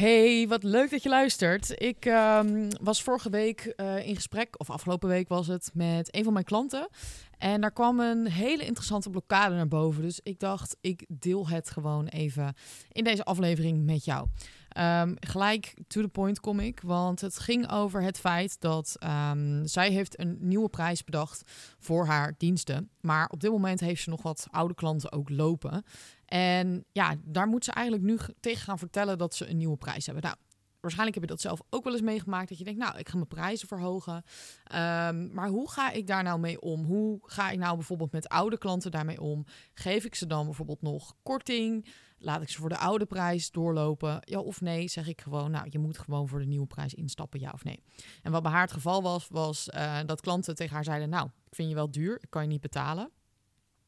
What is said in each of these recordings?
Hey, wat leuk dat je luistert. Ik ehm, was vorige week eh, in gesprek, of afgelopen week was het, met een van mijn klanten. En daar kwam een hele interessante blokkade naar boven. Dus ik dacht, ik deel het gewoon even in deze aflevering met jou. Um, gelijk to the point kom ik, want het ging over het feit dat um, zij heeft een nieuwe prijs bedacht voor haar diensten. Maar op dit moment heeft ze nog wat oude klanten ook lopen. En ja, daar moet ze eigenlijk nu tegen gaan vertellen dat ze een nieuwe prijs hebben. Nou, waarschijnlijk heb je dat zelf ook wel eens meegemaakt. Dat je denkt, nou, ik ga mijn prijzen verhogen. Um, maar hoe ga ik daar nou mee om? Hoe ga ik nou bijvoorbeeld met oude klanten daarmee om? Geef ik ze dan bijvoorbeeld nog korting? Laat ik ze voor de oude prijs doorlopen? Ja of nee? Zeg ik gewoon, nou, je moet gewoon voor de nieuwe prijs instappen, ja of nee? En wat bij haar het geval was, was uh, dat klanten tegen haar zeiden, nou, ik vind je wel duur, ik kan je niet betalen.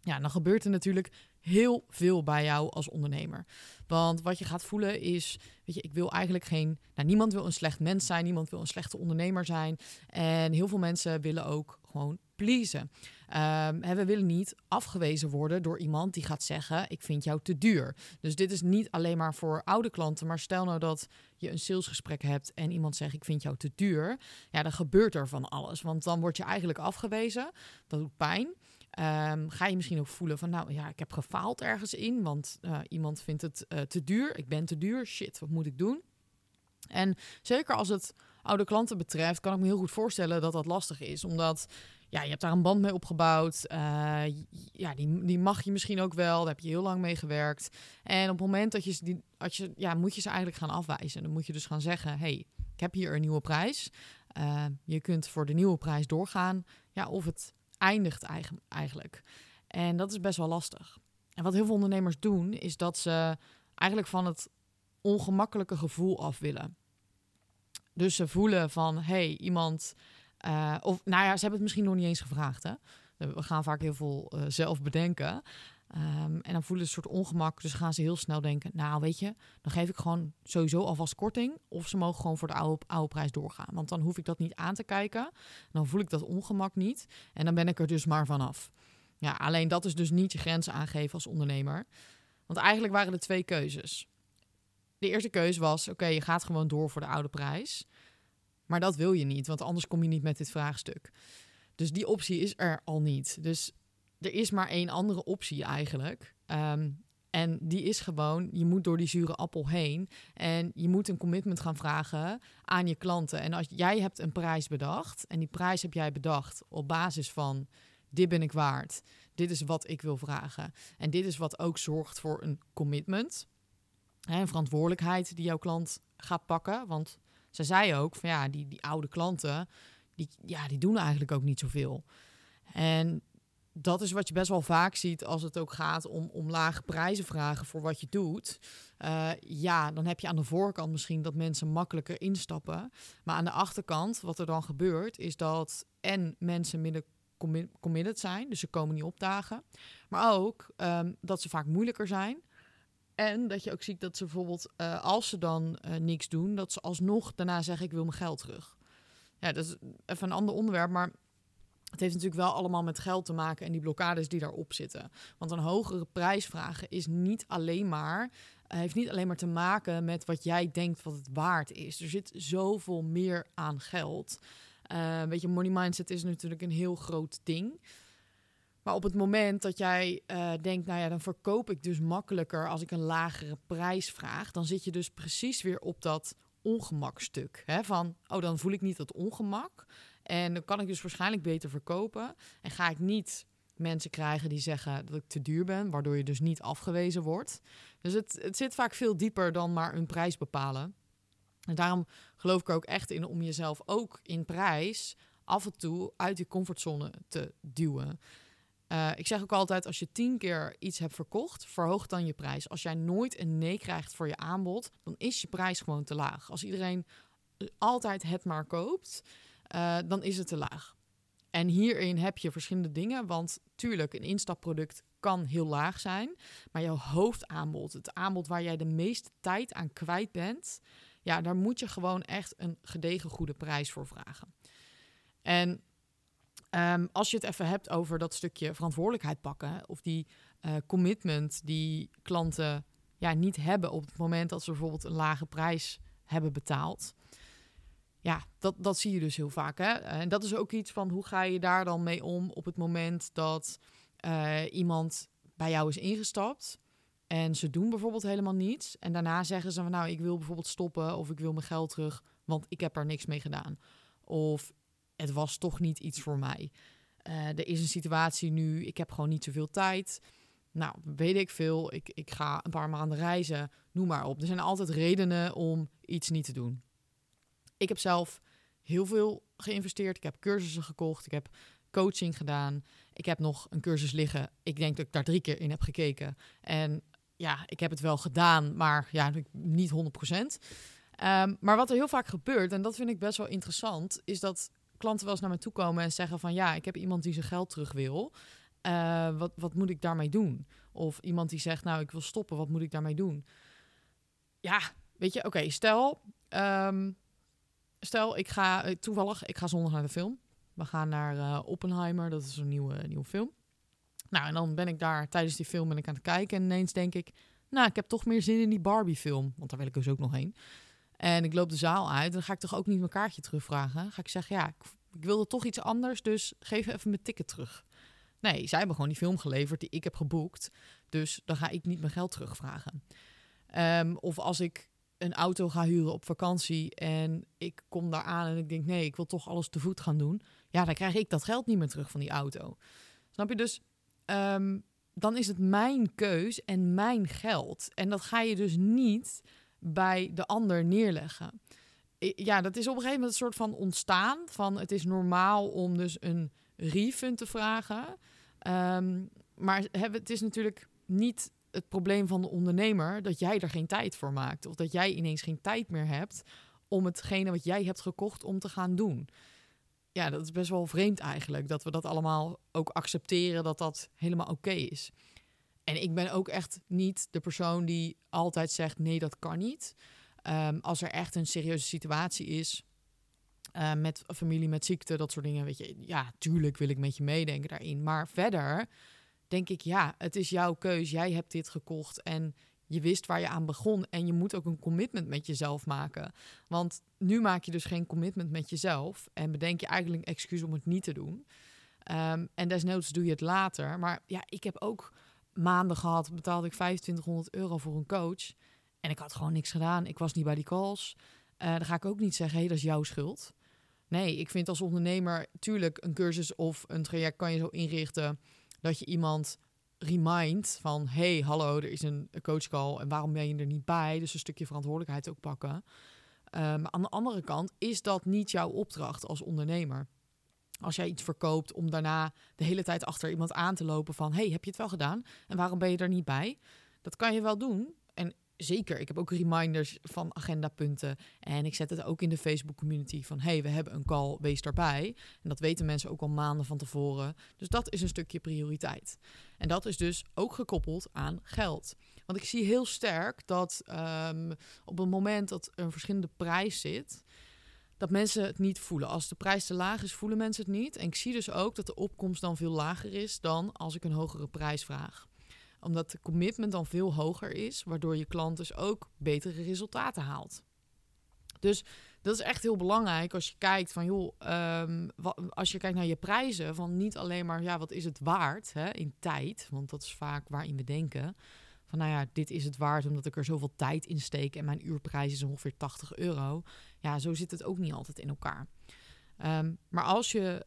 Ja, dan gebeurt er natuurlijk heel veel bij jou als ondernemer. Want wat je gaat voelen is, weet je, ik wil eigenlijk geen, nou, niemand wil een slecht mens zijn, niemand wil een slechte ondernemer zijn. En heel veel mensen willen ook gewoon pleasen. Um, we willen niet afgewezen worden door iemand die gaat zeggen: Ik vind jou te duur. Dus dit is niet alleen maar voor oude klanten, maar stel nou dat je een salesgesprek hebt en iemand zegt: Ik vind jou te duur. Ja, dan gebeurt er van alles. Want dan word je eigenlijk afgewezen. Dat doet pijn. Um, ga je misschien ook voelen van, nou ja, ik heb gefaald ergens in, want uh, iemand vindt het uh, te duur, ik ben te duur, shit, wat moet ik doen? En zeker als het oude klanten betreft, kan ik me heel goed voorstellen dat dat lastig is, omdat ja, je hebt daar een band mee opgebouwd, uh, ja, die, die mag je misschien ook wel, daar heb je heel lang mee gewerkt. En op het moment dat je, die, als je, ja, moet je ze eigenlijk gaan afwijzen. Dan moet je dus gaan zeggen, hey, ik heb hier een nieuwe prijs. je kunt voor de nieuwe prijs doorgaan. Ja, of het eindigt eigenlijk. En dat is best wel lastig. En wat heel veel ondernemers doen, is dat ze eigenlijk van het ongemakkelijke gevoel af willen. Dus ze voelen van, hey, iemand... Uh, of nou ja, ze hebben het misschien nog niet eens gevraagd. Hè? We gaan vaak heel veel uh, zelf bedenken. Um, en dan voelen ze een soort ongemak. Dus gaan ze heel snel denken: Nou, weet je, dan geef ik gewoon sowieso alvast korting. Of ze mogen gewoon voor de oude, oude prijs doorgaan. Want dan hoef ik dat niet aan te kijken. Dan voel ik dat ongemak niet. En dan ben ik er dus maar vanaf. Ja, alleen dat is dus niet je grenzen aangeven als ondernemer. Want eigenlijk waren er twee keuzes. De eerste keuze was: Oké, je gaat gewoon door voor de oude prijs. Maar dat wil je niet, want anders kom je niet met dit vraagstuk. Dus die optie is er al niet. Dus er is maar één andere optie eigenlijk. Um, en die is gewoon, je moet door die zure appel heen. En je moet een commitment gaan vragen aan je klanten. En als jij hebt een prijs bedacht, en die prijs heb jij bedacht op basis van dit ben ik waard, dit is wat ik wil vragen. En dit is wat ook zorgt voor een commitment. Een verantwoordelijkheid die jouw klant gaat pakken. Want ze zei ook van ja, die, die oude klanten, die, ja, die doen eigenlijk ook niet zoveel. En dat is wat je best wel vaak ziet als het ook gaat om, om lage prijzen vragen voor wat je doet. Uh, ja, dan heb je aan de voorkant misschien dat mensen makkelijker instappen. Maar aan de achterkant, wat er dan gebeurt, is dat en mensen minder committed zijn, dus ze komen niet opdagen. Maar ook um, dat ze vaak moeilijker zijn. En dat je ook ziet dat ze bijvoorbeeld, uh, als ze dan uh, niks doen, dat ze alsnog daarna zeggen: Ik wil mijn geld terug. Ja, dat is even een ander onderwerp, maar het heeft natuurlijk wel allemaal met geld te maken en die blokkades die daarop zitten. Want een hogere prijs vragen is niet alleen maar, uh, heeft niet alleen maar te maken met wat jij denkt wat het waard is. Er zit zoveel meer aan geld. Weet je, money mindset is natuurlijk een heel groot ding. Maar op het moment dat jij uh, denkt, nou ja, dan verkoop ik dus makkelijker als ik een lagere prijs vraag, dan zit je dus precies weer op dat ongemakstuk. Hè? Van, oh, dan voel ik niet dat ongemak. En dan kan ik dus waarschijnlijk beter verkopen. En ga ik niet mensen krijgen die zeggen dat ik te duur ben, waardoor je dus niet afgewezen wordt. Dus het, het zit vaak veel dieper dan maar een prijs bepalen. En daarom geloof ik ook echt in om jezelf ook in prijs af en toe uit die comfortzone te duwen. Uh, ik zeg ook altijd, als je tien keer iets hebt verkocht, verhoog dan je prijs. Als jij nooit een nee krijgt voor je aanbod, dan is je prijs gewoon te laag. Als iedereen altijd het maar koopt, uh, dan is het te laag. En hierin heb je verschillende dingen, want tuurlijk, een instapproduct kan heel laag zijn, maar jouw hoofdaanbod, het aanbod waar jij de meeste tijd aan kwijt bent, ja, daar moet je gewoon echt een gedegen goede prijs voor vragen. En um, als je het even hebt over dat stukje verantwoordelijkheid pakken of die uh, commitment die klanten ja, niet hebben op het moment dat ze bijvoorbeeld een lage prijs hebben betaald. Ja, dat, dat zie je dus heel vaak. Hè? En dat is ook iets van hoe ga je daar dan mee om op het moment dat uh, iemand bij jou is ingestapt. En ze doen bijvoorbeeld helemaal niets. En daarna zeggen ze van nou, ik wil bijvoorbeeld stoppen of ik wil mijn geld terug, want ik heb er niks mee gedaan. Of het was toch niet iets voor mij. Uh, er is een situatie nu, ik heb gewoon niet zoveel tijd. Nou, weet ik veel. Ik, ik ga een paar maanden reizen. Noem maar op. Er zijn altijd redenen om iets niet te doen. Ik heb zelf heel veel geïnvesteerd. Ik heb cursussen gekocht. Ik heb coaching gedaan. Ik heb nog een cursus liggen. Ik denk dat ik daar drie keer in heb gekeken. En ja, ik heb het wel gedaan, maar ja, niet 100%. Um, ehm, maar wat er heel vaak gebeurt, en dat vind ik best wel interessant, is dat klanten wel eens naar me toe komen en zeggen van ja, ik heb iemand die zijn geld terug wil. Uh, wat, wat moet ik daarmee doen? Of iemand die zegt, nou, ik wil stoppen, wat moet ik daarmee doen? Ja, weet je, oké, stel, um, stel, ik ga eh, toevallig, ik ga zondag naar de film. We gaan naar uh, Oppenheimer, dat is een nieuwe, nieuwe film. Nou, en dan ben ik daar tijdens die film ben ik aan het kijken en ineens denk ik, nou, ik heb toch meer zin in die Barbie-film, want daar wil ik dus ook nog heen. En ik loop de zaal uit, dan ga ik toch ook niet mijn kaartje terugvragen. Ga ik zeggen, ja, ik, ik wilde toch iets anders, dus geef even mijn ticket terug. Nee, zij hebben gewoon die film geleverd die ik heb geboekt. Dus dan ga ik niet mijn geld terugvragen. Um, of als ik een auto ga huren op vakantie en ik kom daar aan en ik denk nee, ik wil toch alles te voet gaan doen. Ja, dan krijg ik dat geld niet meer terug van die auto. Snap je dus? Um, dan is het mijn keus en mijn geld. En dat ga je dus niet bij de ander neerleggen. Ja, dat is op een gegeven moment een soort van ontstaan van het is normaal om dus een refund te vragen. Um, maar het is natuurlijk niet het probleem van de ondernemer dat jij er geen tijd voor maakt. Of dat jij ineens geen tijd meer hebt om hetgene wat jij hebt gekocht om te gaan doen. Ja, dat is best wel vreemd eigenlijk. Dat we dat allemaal ook accepteren dat dat helemaal oké is. En ik ben ook echt niet de persoon die altijd zegt: nee, dat kan niet. Um, als er echt een serieuze situatie is, uh, met familie met ziekte, dat soort dingen. Weet je, ja, tuurlijk wil ik met je meedenken daarin. Maar verder denk ik, ja, het is jouw keus. Jij hebt dit gekocht en je wist waar je aan begon. En je moet ook een commitment met jezelf maken. Want nu maak je dus geen commitment met jezelf. En bedenk je eigenlijk een excuus om het niet te doen. Um, en desnoods doe je het later. Maar ja, ik heb ook maanden gehad, betaalde ik 2500 euro voor een coach. En ik had gewoon niks gedaan. Ik was niet bij die calls. Uh, dan ga ik ook niet zeggen, hé, hey, dat is jouw schuld. Nee, ik vind als ondernemer, tuurlijk, een cursus of een traject kan je zo inrichten dat je iemand remind van, hey, hallo, er is een coachcall en waarom ben je er niet bij? Dus een stukje verantwoordelijkheid ook pakken. Uh, maar aan de andere kant is dat niet jouw opdracht als ondernemer. Als jij iets verkoopt om daarna de hele tijd achter iemand aan te lopen van, hey, heb je het wel gedaan? En waarom ben je er niet bij? Dat kan je wel doen. En zeker, ik heb ook reminders van agendapunten. En ik zet het ook in de Facebook community van hey, we hebben een call, wees daarbij. En dat weten mensen ook al maanden van tevoren. Dus dat is een stukje prioriteit. En dat is dus ook gekoppeld aan geld. Want ik zie heel sterk dat um, op het moment dat er een verschillende prijs zit, dat mensen het niet voelen. Als de prijs te laag is, voelen mensen het niet. En ik zie dus ook dat de opkomst dan veel lager is dan als ik een hogere prijs vraag omdat de commitment dan veel hoger is, waardoor je klant dus ook betere resultaten haalt. Dus dat is echt heel belangrijk als je kijkt van joh, um, als je kijkt naar je prijzen, van niet alleen maar ja, wat is het waard hè, in tijd, want dat is vaak waarin we denken. Van nou ja, dit is het waard omdat ik er zoveel tijd in steek en mijn uurprijs is ongeveer 80 euro. Ja, zo zit het ook niet altijd in elkaar. Um, maar als je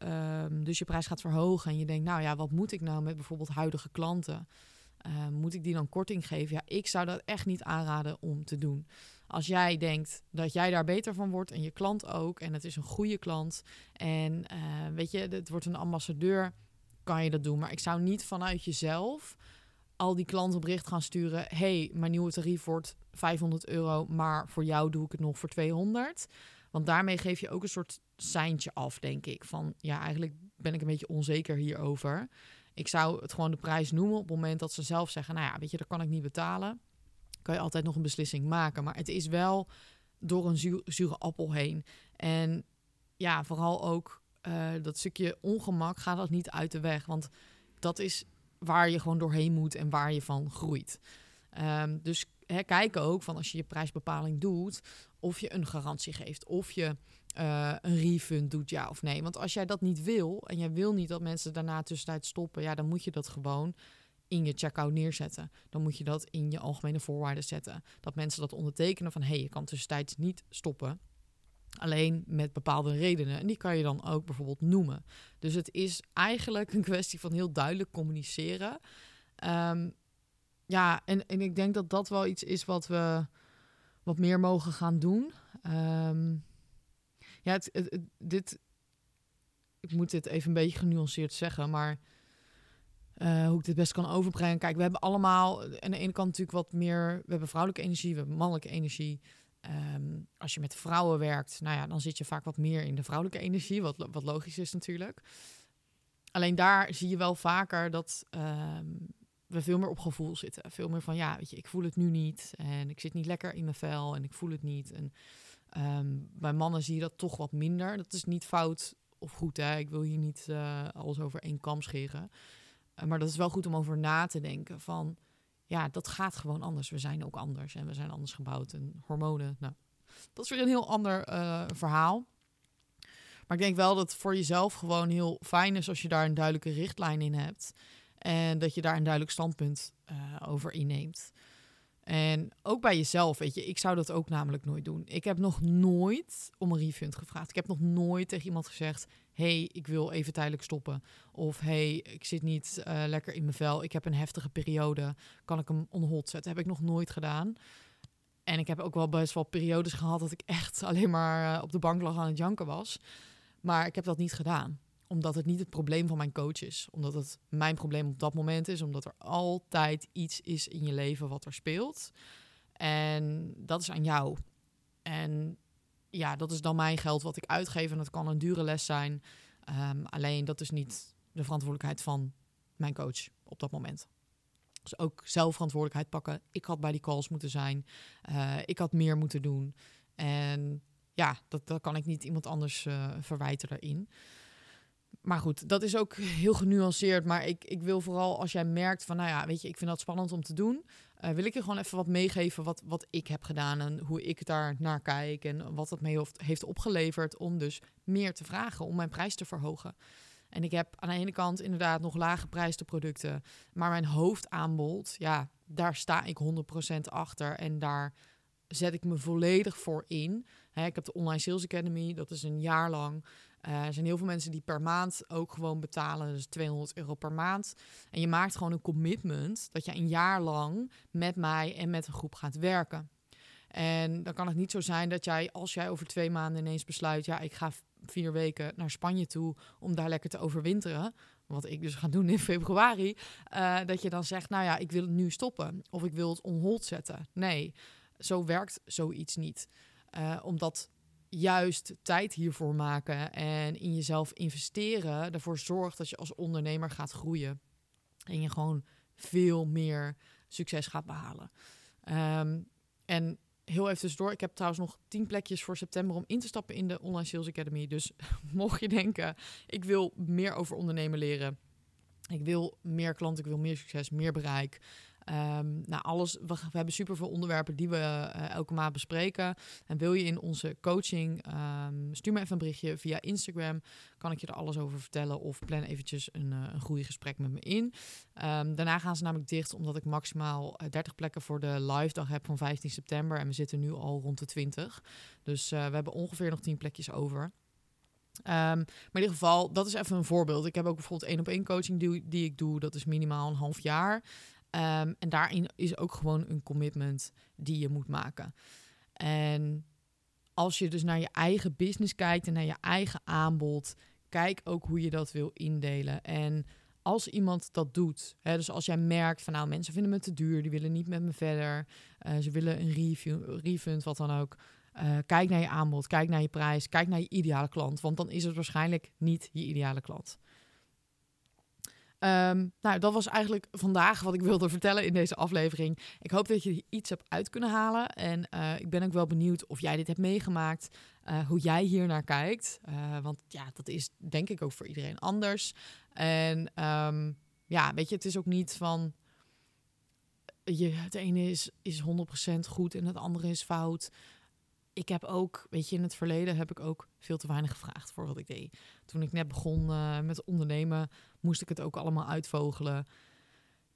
um, dus je prijs gaat verhogen en je denkt, nou ja, wat moet ik nou met bijvoorbeeld huidige klanten? Uh, moet ik die dan korting geven? Ja, ik zou dat echt niet aanraden om te doen. Als jij denkt dat jij daar beter van wordt en je klant ook, en het is een goede klant, en uh, weet je, het wordt een ambassadeur, kan je dat doen. Maar ik zou niet vanuit jezelf al die klanten bericht gaan sturen: hey, mijn nieuwe tarief wordt 500 euro, maar voor jou doe ik het nog voor 200. Want daarmee geef je ook een soort seintje af, denk ik. Van ja, eigenlijk ben ik een beetje onzeker hierover. Ik zou het gewoon de prijs noemen op het moment dat ze zelf zeggen: Nou ja, weet je, dat kan ik niet betalen. Kan je altijd nog een beslissing maken. Maar het is wel door een zure appel heen. En ja, vooral ook uh, dat stukje ongemak gaat dat niet uit de weg. Want dat is waar je gewoon doorheen moet en waar je van groeit. Um, dus hè, kijken ook van als je je prijsbepaling doet, of je een garantie geeft, of je uh, een refund doet, ja of nee. Want als jij dat niet wil en jij wil niet dat mensen daarna tussentijd stoppen, ja, dan moet je dat gewoon in je checkout neerzetten. Dan moet je dat in je algemene voorwaarden zetten. Dat mensen dat ondertekenen van hé, hey, je kan tussentijds niet stoppen. Alleen met bepaalde redenen. En die kan je dan ook bijvoorbeeld noemen. Dus het is eigenlijk een kwestie van heel duidelijk communiceren. Ehm, ja, en, en ik denk dat dat wel iets is wat we wat meer mogen gaan doen. Ehm, ja, het, dit. Ik moet dit even een beetje genuanceerd zeggen, maar. Uh, hoe ik dit best kan overbrengen. Kijk, we hebben allemaal aan de ene kant natuurlijk wat meer. We hebben vrouwelijke energie, we hebben mannelijke energie. Ehm, als je met vrouwen werkt, nou ja, dan zit je vaak wat meer in de vrouwelijke energie, wat, wat logisch is natuurlijk. Alleen daar zie je wel vaker dat ehm, we veel meer op gevoel zitten. Veel meer van, ja, weet je, ik voel het nu niet en ik zit niet lekker in mijn vel en ik voel het niet. En um, bij mannen zie je dat toch wat minder. Dat is niet fout of goed, hè. Ik wil hier niet uh, alles over één kam scheren. Uh, maar dat is wel goed om over na te denken van ja, dat gaat gewoon anders. We zijn ook anders en we zijn anders gebouwd. En hormonen, nou, dat is weer een heel ander uh, verhaal. Maar ik denk wel dat het voor jezelf gewoon heel fijn is als je daar een duidelijke richtlijn in hebt. En dat je daar een duidelijk standpunt uh, over inneemt. En ook bij jezelf, weet je, ik zou dat ook namelijk nooit doen. Ik heb nog nooit om een refund gevraagd. Ik heb nog nooit tegen iemand gezegd: hey, ik wil even tijdelijk stoppen. Of hey, ik zit niet uh, lekker in mijn vel. Ik heb een heftige periode. Kan ik hem on hold zetten? Heb ik nog nooit gedaan. En ik heb ook wel best wel periodes gehad dat ik echt alleen maar uh, op de bank lag aan het janken was. Maar ik heb dat niet gedaan omdat het niet het probleem van mijn coach is. Omdat het mijn probleem op dat moment is. Omdat er altijd iets is in je leven wat er speelt. En dat is aan jou. En ja, dat is dan mijn geld wat ik uitgeef. En dat kan een dure les zijn. Um, alleen dat is niet de verantwoordelijkheid van mijn coach op dat moment. Dus ook zelf verantwoordelijkheid pakken. Ik had bij die calls moeten zijn. Uh, ik had meer moeten doen. En ja, dat, dat kan ik niet iemand anders uh, verwijten daarin maar goed, dat is ook heel genuanceerd. Maar ik, ik wil vooral als jij merkt van, nou ja, weet je, ik vind dat spannend om te doen. Uh, wil ik je gewoon even wat meegeven wat, wat ik heb gedaan en hoe ik daar naar kijk en wat dat mee heeft, opgeleverd om dus meer te vragen, om mijn prijs te verhogen. En ik heb aan de ene kant inderdaad nog lage prijzen producten, maar mijn hoofdaanbod, ja, daar sta ik 100% achter en daar zet ik me volledig voor in. ik heb de Online Sales Academy, dat is een jaar lang. Uh, er zijn heel veel mensen die per maand ook gewoon betalen, dus 200 euro per maand. En je maakt gewoon een commitment dat je een jaar lang met mij en met een groep gaat werken. En dan kan het niet zo zijn dat jij, als jij over twee maanden ineens besluit, ja, ik ga vier weken naar Spanje toe om daar lekker te overwinteren. Wat ik dus ga doen in februari. Uh, dat je dan zegt, nou ja, ik wil het nu stoppen. Of ik wil het on hold zetten. Nee, zo werkt zoiets niet. Uh, omdat juist tijd hiervoor maken en in jezelf investeren ervoor zorgt dat je als ondernemer gaat groeien. En je gewoon veel meer succes gaat behalen. Um, en heel even tussendoor, ik heb trouwens nog tien plekjes voor september om in te stappen in de Online Sales Academy. Dus mocht je denken, ik wil meer over ondernemen leren. Ik wil meer klanten, ik wil meer succes, meer bereik. Um, nou, alles, we, hebben superveel onderwerpen die we uh, elke maand bespreken. En wil je in onze coaching, um, stuur me even een berichtje via Instagram. Kan ik je er alles over vertellen of plan eventjes een, uh, gesprek met me in. Um, daarna gaan ze namelijk dicht, omdat ik maximaal 30 eh, plekken voor de live dag heb van 15 september. En we zitten nu al rond de 20. Dus we hebben ongeveer nog 10 plekjes over. Maar in ieder geval, dat is even een voorbeeld. Ik heb ook bijvoorbeeld één op één coaching die, die ik doe. Dat is minimaal een half jaar. Um, en daarin is ook gewoon een commitment die je moet maken. En als je dus naar je eigen business kijkt en naar je eigen aanbod, kijk ook hoe je dat wil indelen. En als iemand dat doet, hè, dus als jij merkt van nou mensen vinden me te duur, die willen niet met me verder, uh, ze willen een review, refund, wat dan ook. Uh, kijk naar je aanbod, kijk naar je prijs, kijk naar je ideale klant, want dan is het waarschijnlijk niet je ideale klant. Um, nou, dat was eigenlijk vandaag wat ik wilde vertellen in deze aflevering. Ik hoop dat je iets hebt uit kunnen halen. En uh, ik ben ook wel benieuwd of jij dit hebt meegemaakt. Uh, hoe jij hier naar kijkt. Uh, want ja, dat is denk ik ook voor iedereen anders. En um, ja, weet je, het is ook niet van. je, het ene is, is 100% goed en het andere is fout. Ik heb ook, weet je, in het verleden heb ik ook veel te weinig gevraagd voor wat ik deed. Toen ik net begon uh, met ondernemen, moest ik het ook allemaal uitvogelen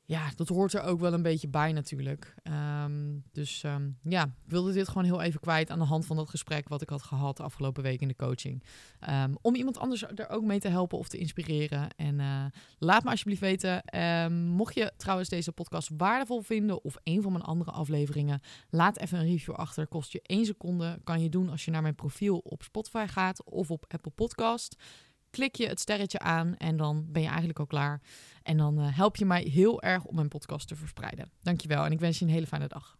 ja, dat hoort er ook wel een beetje bij natuurlijk. Ehm, dus um, ja, ik wilde dit gewoon heel even kwijt aan de hand van dat gesprek wat ik had gehad de afgelopen week in de coaching. Um, om iemand anders er ook mee te helpen of te inspireren. En uh, laat me alsjeblieft weten, mocht je trouwens deze podcast waardevol vinden of een van mijn andere afleveringen, laat even een review achter. Kost je één seconde, kan je doen als je naar mijn profiel op Spotify gaat of op Apple Podcast klik je het sterretje aan en dan ben je eigenlijk al klaar. En dan uh, help je mij heel erg om mijn podcast te verspreiden. Dankjewel en ik wens je een hele fijne dag.